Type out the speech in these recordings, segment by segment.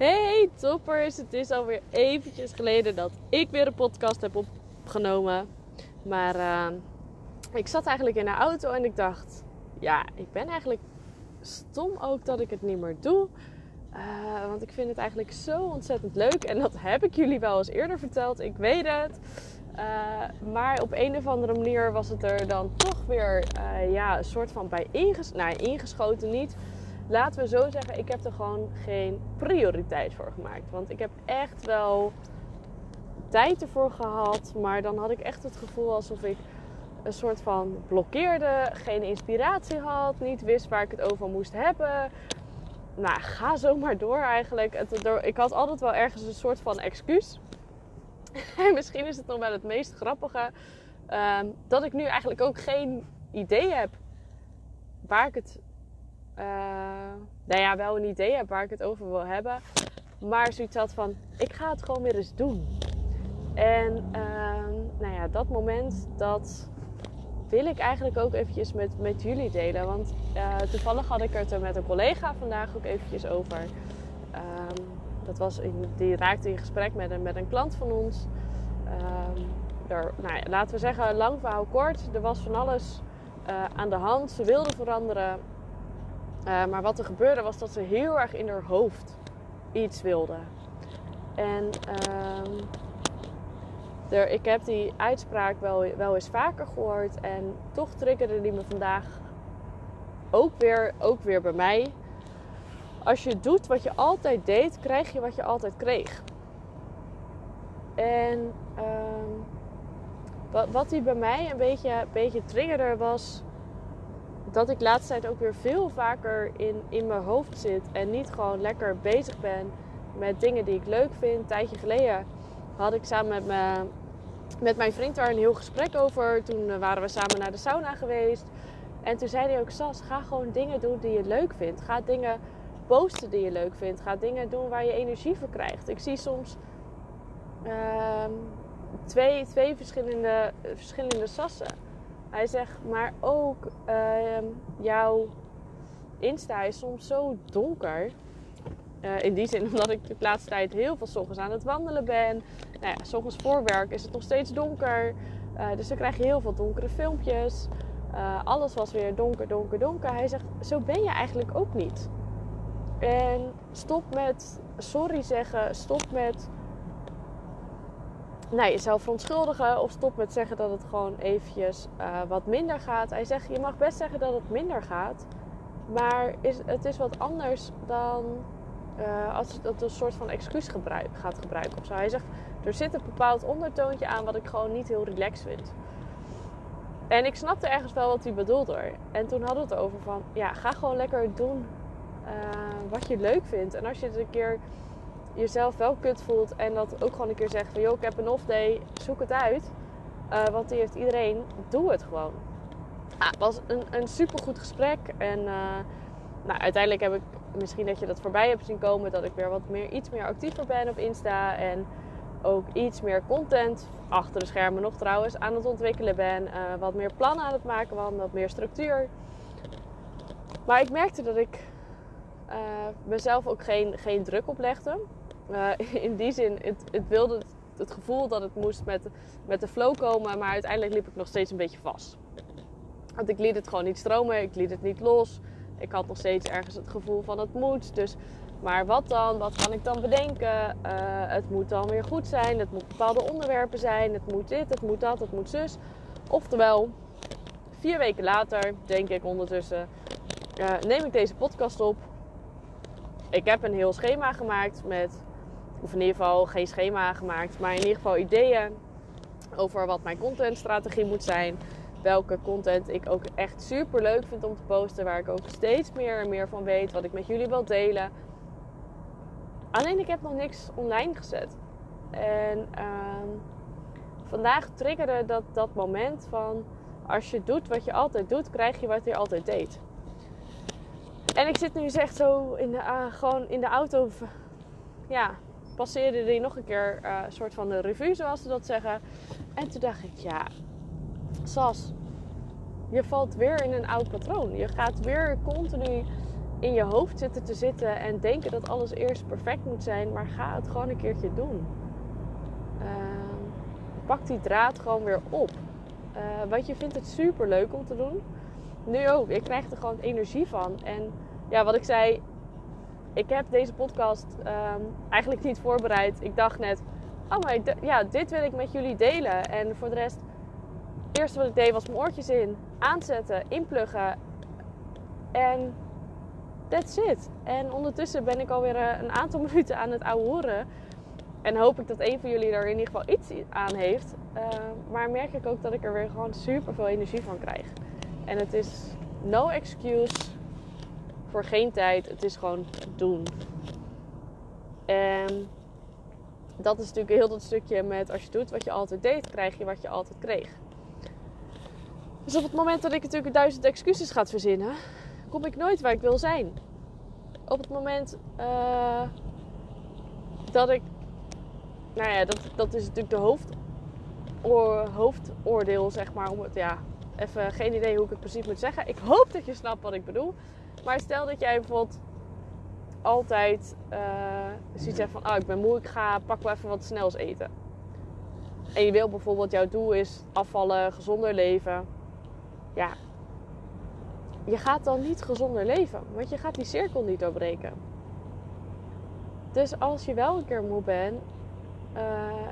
Hey toppers, het is alweer eventjes geleden dat ik weer een podcast heb opgenomen. Maar uh, ik zat eigenlijk in de auto en ik dacht, ja, ik ben eigenlijk stom ook dat ik het niet meer doe. Uh, want ik vind het eigenlijk zo ontzettend leuk. En dat heb ik jullie wel eens eerder verteld, ik weet het. Uh, maar op een of andere manier was het er dan toch weer ja, een soort van bij inges nou, ingeschoten niet laten we zo zeggen, ik heb er gewoon geen prioriteit voor gemaakt. Want ik heb echt wel tijd ervoor gehad. Maar dan had ik echt het gevoel alsof ik een soort van blokkeerde. Geen inspiratie had. Niet wist waar ik het over moest hebben. Nou, ga zo maar door eigenlijk. Ik had altijd wel ergens een soort van excuus. En misschien is het nog wel het meest grappige. Um, dat ik nu eigenlijk ook geen idee heb waar ik het uh, nou ja, wel een idee heb waar ik het over wil hebben. Maar zoiets had van, ik ga het gewoon weer eens doen. En uh, nou ja, dat moment, dat wil ik eigenlijk ook eventjes met, met jullie delen. Want uh, toevallig had ik het er met een collega vandaag ook eventjes over. Um, dat was in, die raakte in gesprek met een, met een klant van ons. Um, nou ja, laten we zeggen, lang verhaal kort. Er was van alles uh, aan de hand. Ze wilde veranderen. Uh, maar wat er gebeurde was dat ze heel erg in haar hoofd iets wilde. En uh, er, ik heb die uitspraak wel, wel eens vaker gehoord. En toch triggerde die me vandaag ook weer, ook weer bij mij. Als je doet wat je altijd deed, krijg je wat je altijd kreeg. En uh, wat, wat die bij mij een beetje, een beetje triggerde was dat ik laatst tijd ook weer veel vaker in, in mijn hoofd zit. En niet gewoon lekker bezig ben met dingen die ik leuk vind. Een tijdje geleden had ik samen met, me, met mijn vriend daar een heel gesprek over. Toen waren we samen naar de sauna geweest. En toen zei hij ook, Sas, ga gewoon dingen doen die je leuk vindt. Ga dingen posten die je leuk vindt. Ga dingen doen waar je energie voor krijgt. Ik zie soms uh, twee, twee verschillende, verschillende sassen hij zegt, maar ook uh, jouw Insta is soms zo donker. Uh, in die zin omdat ik de laatste tijd heel veel aan het wandelen ben. Nou ja, ochtends voor werk is het nog steeds donker. Uh, dus dan krijg je heel veel donkere filmpjes. Uh, alles was weer donker, donker, donker. Hij zegt, zo ben je eigenlijk ook niet. En stop met sorry zeggen. Stop met nou, jezelf verontschuldigen of stop met zeggen dat het gewoon eventjes uh, wat minder gaat. Hij zegt, je mag best zeggen dat het minder gaat, maar is, het is wat anders dan uh, als het een soort van excuus gaat gebruiken of zo. Hij zegt, er zit een bepaald ondertoontje aan wat ik gewoon niet heel relaxed vind. En ik snapte ergens wel wat hij bedoelde. En toen hadden we het over van, ja, ga gewoon lekker doen uh, wat je leuk vindt. En als je het een keer jezelf wel kut voelt en dat ook gewoon een keer zegt van joh, ik heb een off day, zoek het uit. Uh, want die heeft iedereen, doe het gewoon. Ah, het was een, een supergoed gesprek en uh, nou, uiteindelijk heb ik, misschien dat je dat voorbij hebt zien komen, dat ik weer wat meer, iets meer actiever ben op Insta en ook iets meer content, achter de schermen nog trouwens, aan het ontwikkelen ben. Uh, wat meer plannen aan het maken was, wat meer structuur. Maar ik merkte dat ik mezelf ook geen, geen druk oplegde. In die zin, het, het wilde het, gevoel dat het moest met, met de flow komen, maar uiteindelijk liep ik nog steeds een beetje vast. Want ik liet het gewoon niet stromen, ik liet het niet los. Ik had nog steeds ergens het gevoel van het moet. Dus, maar wat dan? Wat kan ik dan bedenken? Uh, het moet dan weer goed zijn. Het moet bepaalde onderwerpen zijn. Het moet dit, het moet dat, het moet zus. Oftewel, vier weken later, denk ik ondertussen, uh, neem ik deze podcast op. Ik heb een heel schema gemaakt met of in ieder geval geen schema gemaakt, maar in ieder geval ideeën over wat mijn contentstrategie moet zijn. Welke content ik ook echt super leuk vind om te posten, waar ik ook steeds meer en meer van weet, wat ik met jullie wil delen. Alleen ik heb nog niks online gezet. En uh, vandaag triggerde dat, dat moment van als je doet wat je altijd doet, krijg je wat je altijd deed. En ik zit nu echt zo in de, uh, gewoon in de auto. Ja, passeerde die nog een keer een uh, soort van de revue, zoals ze dat zeggen. En toen dacht ik, ja, Sas, je valt weer in een oud patroon. Je gaat weer continu in je hoofd zitten te zitten en denken dat alles eerst perfect moet zijn. Maar ga het gewoon een keertje doen. Ehm, pak die draad gewoon weer op. Uh, want je vindt het super leuk om te doen. Nu ook. Ik krijg er gewoon energie van. En ja, wat ik zei. Ik heb deze podcast um, eigenlijk niet voorbereid. Ik dacht net. Oh, maar ja, dit wil ik met jullie delen. En voor de rest. Het eerste wat ik deed was mijn oortjes in. Aanzetten. Inpluggen. En that's it. En ondertussen ben ik alweer eh, een aantal minuten aan het ouwehoeren. En hoop ik dat een van jullie er in ieder geval iets aan heeft. Uh, maar merk ik ook dat ik er weer gewoon super veel energie van krijg. En het is no excuse voor geen tijd. Het is gewoon doen. En dat is natuurlijk heel dat stukje met als je doet wat je altijd deed, krijg je wat je altijd kreeg. Dus op het moment dat ik natuurlijk duizend excuses ga verzinnen, kom ik nooit waar ik wil zijn. Op het moment uh, dat ik nou ja, dat, dat is natuurlijk de hoofd, hoofdoordeel, zeg maar. Om het, ja, even geen idee hoe ik het precies moet zeggen. Ik hoop dat je snapt wat ik bedoel. Maar stel dat jij bijvoorbeeld altijd uh, zoiets hebt van... Oh, ik ben moe, ik ga pak wel even wat snels eten. En je wil bijvoorbeeld, jouw doel is afvallen, gezonder leven. Ja, je gaat dan niet gezonder leven. Want je gaat die cirkel niet doorbreken. Dus als je wel een keer moe bent uh,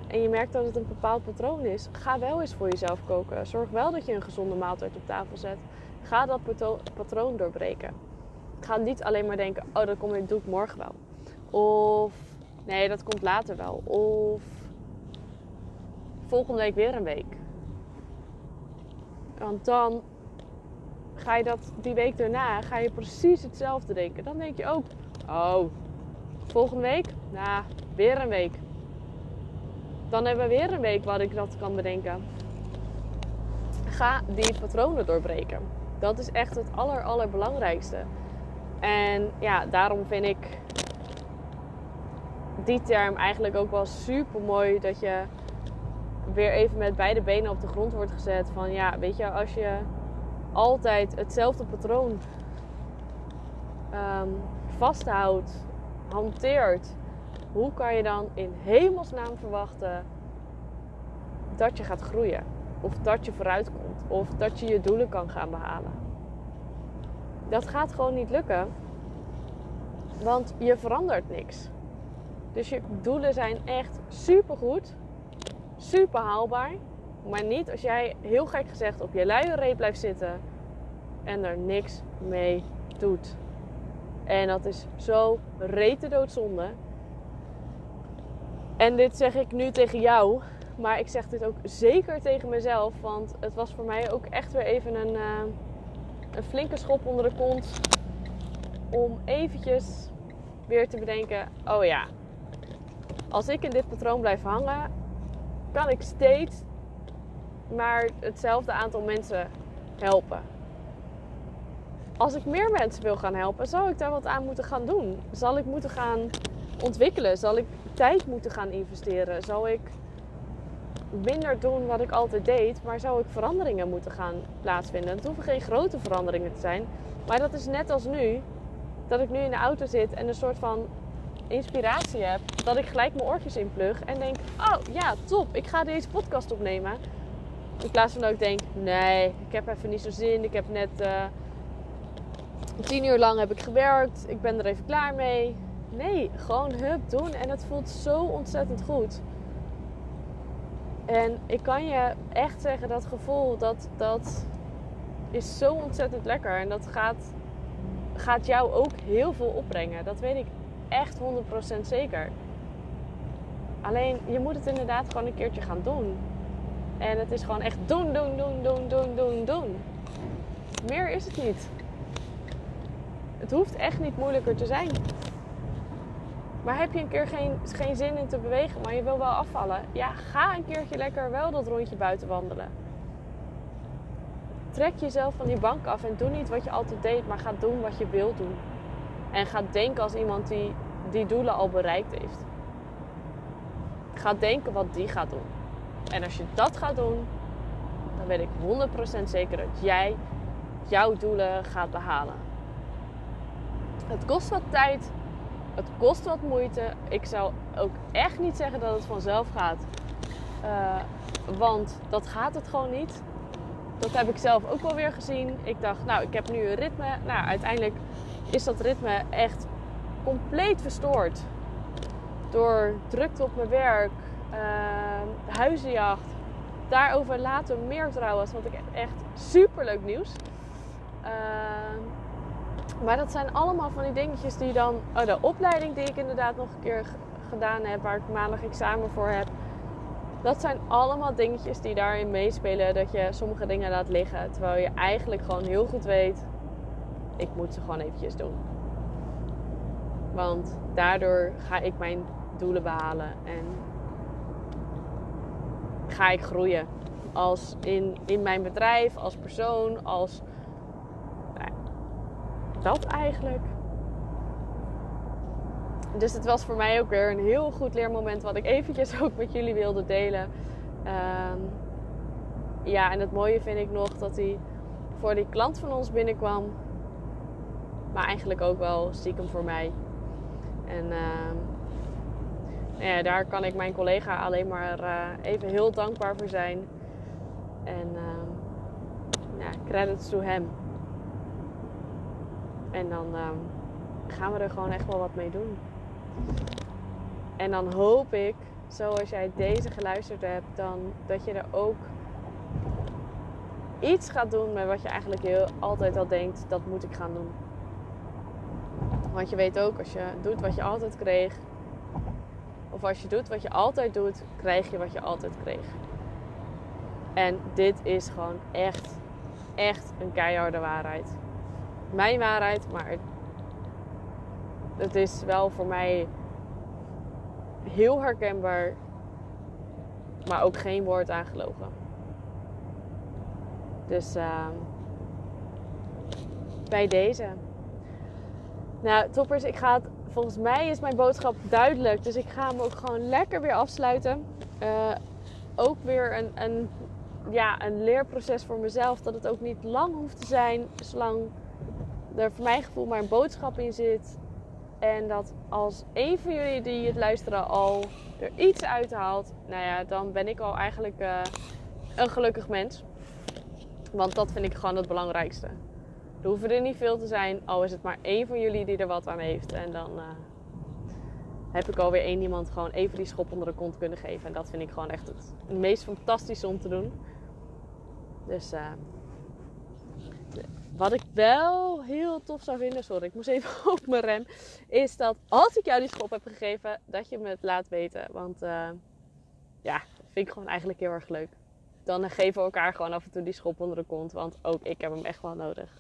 en je merkt dat het een bepaald patroon is, ga wel eens voor jezelf koken. Zorg wel dat je een gezonde maaltijd op tafel zet. Ga dat patroon doorbreken. Ga niet alleen maar denken: oh, dat kom ik, doe ik morgen wel. Of nee, dat komt later wel. Of volgende week weer een week. Want dan ga je dat die week daarna ga je precies hetzelfde denken. Dan denk je ook: oh, volgende week? Nou, weer een week dan hebben we weer een week waar ik dat kan bedenken. Ga die patronen doorbreken. Dat is echt het aller, allerbelangrijkste. En ja, daarom vind ik die term eigenlijk ook wel super mooi. Dat je weer even met beide benen op de grond wordt gezet. Van ja, weet je, als je altijd hetzelfde patroon um, vasthoudt, hanteert, hoe kan je dan in hemelsnaam verwachten dat je gaat groeien? Of dat je vooruit komt? Of dat je je doelen kan gaan behalen? Dat gaat gewoon niet lukken. Want je verandert niks. Dus je doelen zijn echt super goed. Super haalbaar. Maar niet als jij heel gek gezegd op je luie reep blijft zitten. En er niks mee doet. En dat is zo rete doodzonde. En dit zeg ik nu tegen jou, maar ik zeg dit ook zeker tegen mezelf. Want het was voor mij ook echt weer even een, uh, een flinke schop onder de kont. Om eventjes weer te bedenken: oh ja, als ik in dit patroon blijf hangen, kan ik steeds maar hetzelfde aantal mensen helpen. Als ik meer mensen wil gaan helpen, zou ik daar wat aan moeten gaan doen. Zal ik moeten gaan ontwikkelen? Zal ik tijd moeten gaan investeren? Zal ik minder doen wat ik altijd deed, maar zou ik veranderingen moeten gaan plaatsvinden? Het hoeven geen grote veranderingen te zijn, maar dat is net als nu, dat ik nu in de auto zit en een soort van inspiratie heb, dat ik gelijk mijn oortjes inplug en denk: Oh ja, top, ik ga deze podcast opnemen. In plaats van dat ik denk: Nee, ik heb even niet zo zin, ik heb net. Uh, tien uur lang heb ik gewerkt. Ik ben er even klaar mee. Nee, gewoon hup doen. En het voelt zo ontzettend goed. En ik kan je echt zeggen, dat gevoel, dat, dat is zo ontzettend lekker. En dat gaat, gaat jou ook heel veel opbrengen. Dat weet ik echt 100% zeker. Alleen, je moet het inderdaad gewoon een keertje gaan doen. En het is gewoon echt doen, doen, doen, doen, doen, doen, doen. Meer is het niet. Het hoeft echt niet moeilijker te zijn. Maar heb je een keer geen, geen zin in te bewegen, maar je wil wel afvallen? Ja, ga een keertje lekker wel dat rondje buiten wandelen. Trek jezelf van die bank af en doe niet wat je altijd deed, maar ga doen wat je wilt doen. En ga denken als iemand die die doelen al bereikt heeft. Ga denken wat die gaat doen. En als je dat gaat doen, dan weet ik 100% zeker dat jij jouw doelen gaat behalen. Het kost wat tijd. Het kost wat moeite. Ik zou ook echt niet zeggen dat het vanzelf gaat. Uh, want dat gaat het gewoon niet. Dat heb ik zelf ook wel weer gezien. Ik dacht, nou, ik heb nu een ritme. Nou, uiteindelijk is dat ritme echt compleet verstoord. Door drukte op mijn werk, uh, huizenjacht. Daarover later meer trouwens, want ik heb echt super leuk nieuws. Uh, maar dat zijn allemaal van die dingetjes die dan. Oh, de opleiding die ik inderdaad nog een keer gedaan heb, waar ik maandag examen voor heb. Dat zijn allemaal dingetjes die daarin meespelen. Dat je sommige dingen laat liggen. Terwijl je eigenlijk gewoon heel goed weet. Ik moet ze gewoon eventjes doen. Want daardoor ga ik mijn doelen behalen. En ga ik groeien. Als in, in mijn bedrijf, als persoon, als dat eigenlijk. Dus het was voor mij ook weer een heel goed leermoment wat ik eventjes ook met jullie wilde delen. Um, ja, en het mooie vind ik nog dat hij voor die klant van ons binnenkwam. Maar eigenlijk ook wel stiekem voor mij. En uh, ja, daar kan ik mijn collega alleen maar uh, even heel dankbaar voor zijn. En uh, ja, credits to hem. En dan uh, gaan we er gewoon echt wel wat mee doen. En dan hoop ik, zoals jij deze geluisterd hebt, dan dat je er ook iets gaat doen met wat je eigenlijk heel, altijd al denkt, dat moet ik gaan doen. Want je weet ook, als je doet wat je altijd kreeg, of als je doet wat je altijd doet, krijg je wat je altijd kreeg. En dit is gewoon echt, echt een keiharde waarheid mijn waarheid, maar het, is wel voor mij heel herkenbaar, maar ook geen woord aangelogen. Dus uh, bij deze. Nou, toppers, ik ga het, volgens mij is mijn boodschap duidelijk. Dus ik ga hem ook gewoon lekker weer afsluiten. Uh, ook weer een, een, ja, een leerproces voor mezelf. Dat het ook niet lang hoeft te zijn, zolang er voor mijn gevoel maar een boodschap in zit. En dat als een van jullie die het luisteren al er iets uithaalt, nou ja, dan ben ik al eigenlijk uh, een gelukkig mens. Want dat vind ik gewoon het belangrijkste. Er hoeven er niet veel te zijn, al is het maar één van jullie die er wat aan heeft. En dan uh, heb ik alweer één iemand gewoon even die schop onder de kont kunnen geven. En dat vind ik gewoon echt het, meest fantastische om te doen. Dus uh, wat ik wel heel tof zou vinden, sorry, ik moest even op mijn rem, is dat als ik jou die schop heb gegeven, dat je me het laat weten. Want uh, ja, vind ik gewoon eigenlijk heel erg leuk. Dan geven we elkaar gewoon af en toe die schop onder de kont, want ook ik heb hem echt wel nodig.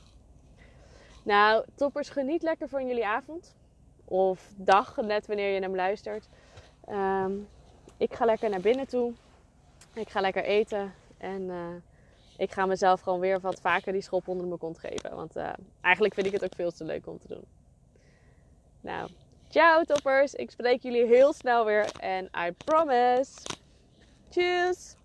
Nou, toppers, geniet lekker van jullie avond. Of dag, net wanneer je hem luistert. Um, ik ga lekker naar binnen toe. Ik ga lekker eten. En uh, ik ga mezelf gewoon weer wat vaker die schop onder mijn kont geven. Want uh, eigenlijk vind ik het ook veel te leuk om te doen. Nou, ciao toppers. Ik spreek jullie heel snel weer. En I promise. Tjus.